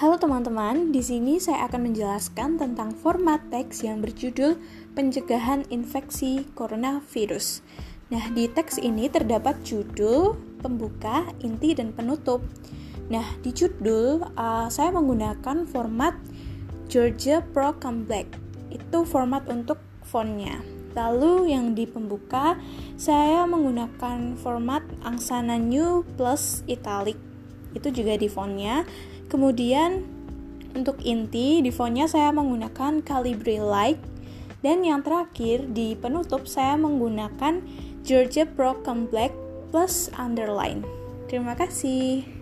Halo teman-teman, di sini saya akan menjelaskan tentang format teks yang berjudul Pencegahan Infeksi Coronavirus. Nah, di teks ini terdapat judul, pembuka, inti, dan penutup. Nah, di judul uh, saya menggunakan format Georgia Pro Complex. Itu format untuk fontnya. Lalu yang di pembuka saya menggunakan format Angsana New plus Italic. Itu juga di fontnya Kemudian untuk inti di fontnya saya menggunakan Calibri Light dan yang terakhir di penutup saya menggunakan Georgia Pro Complex plus underline. Terima kasih.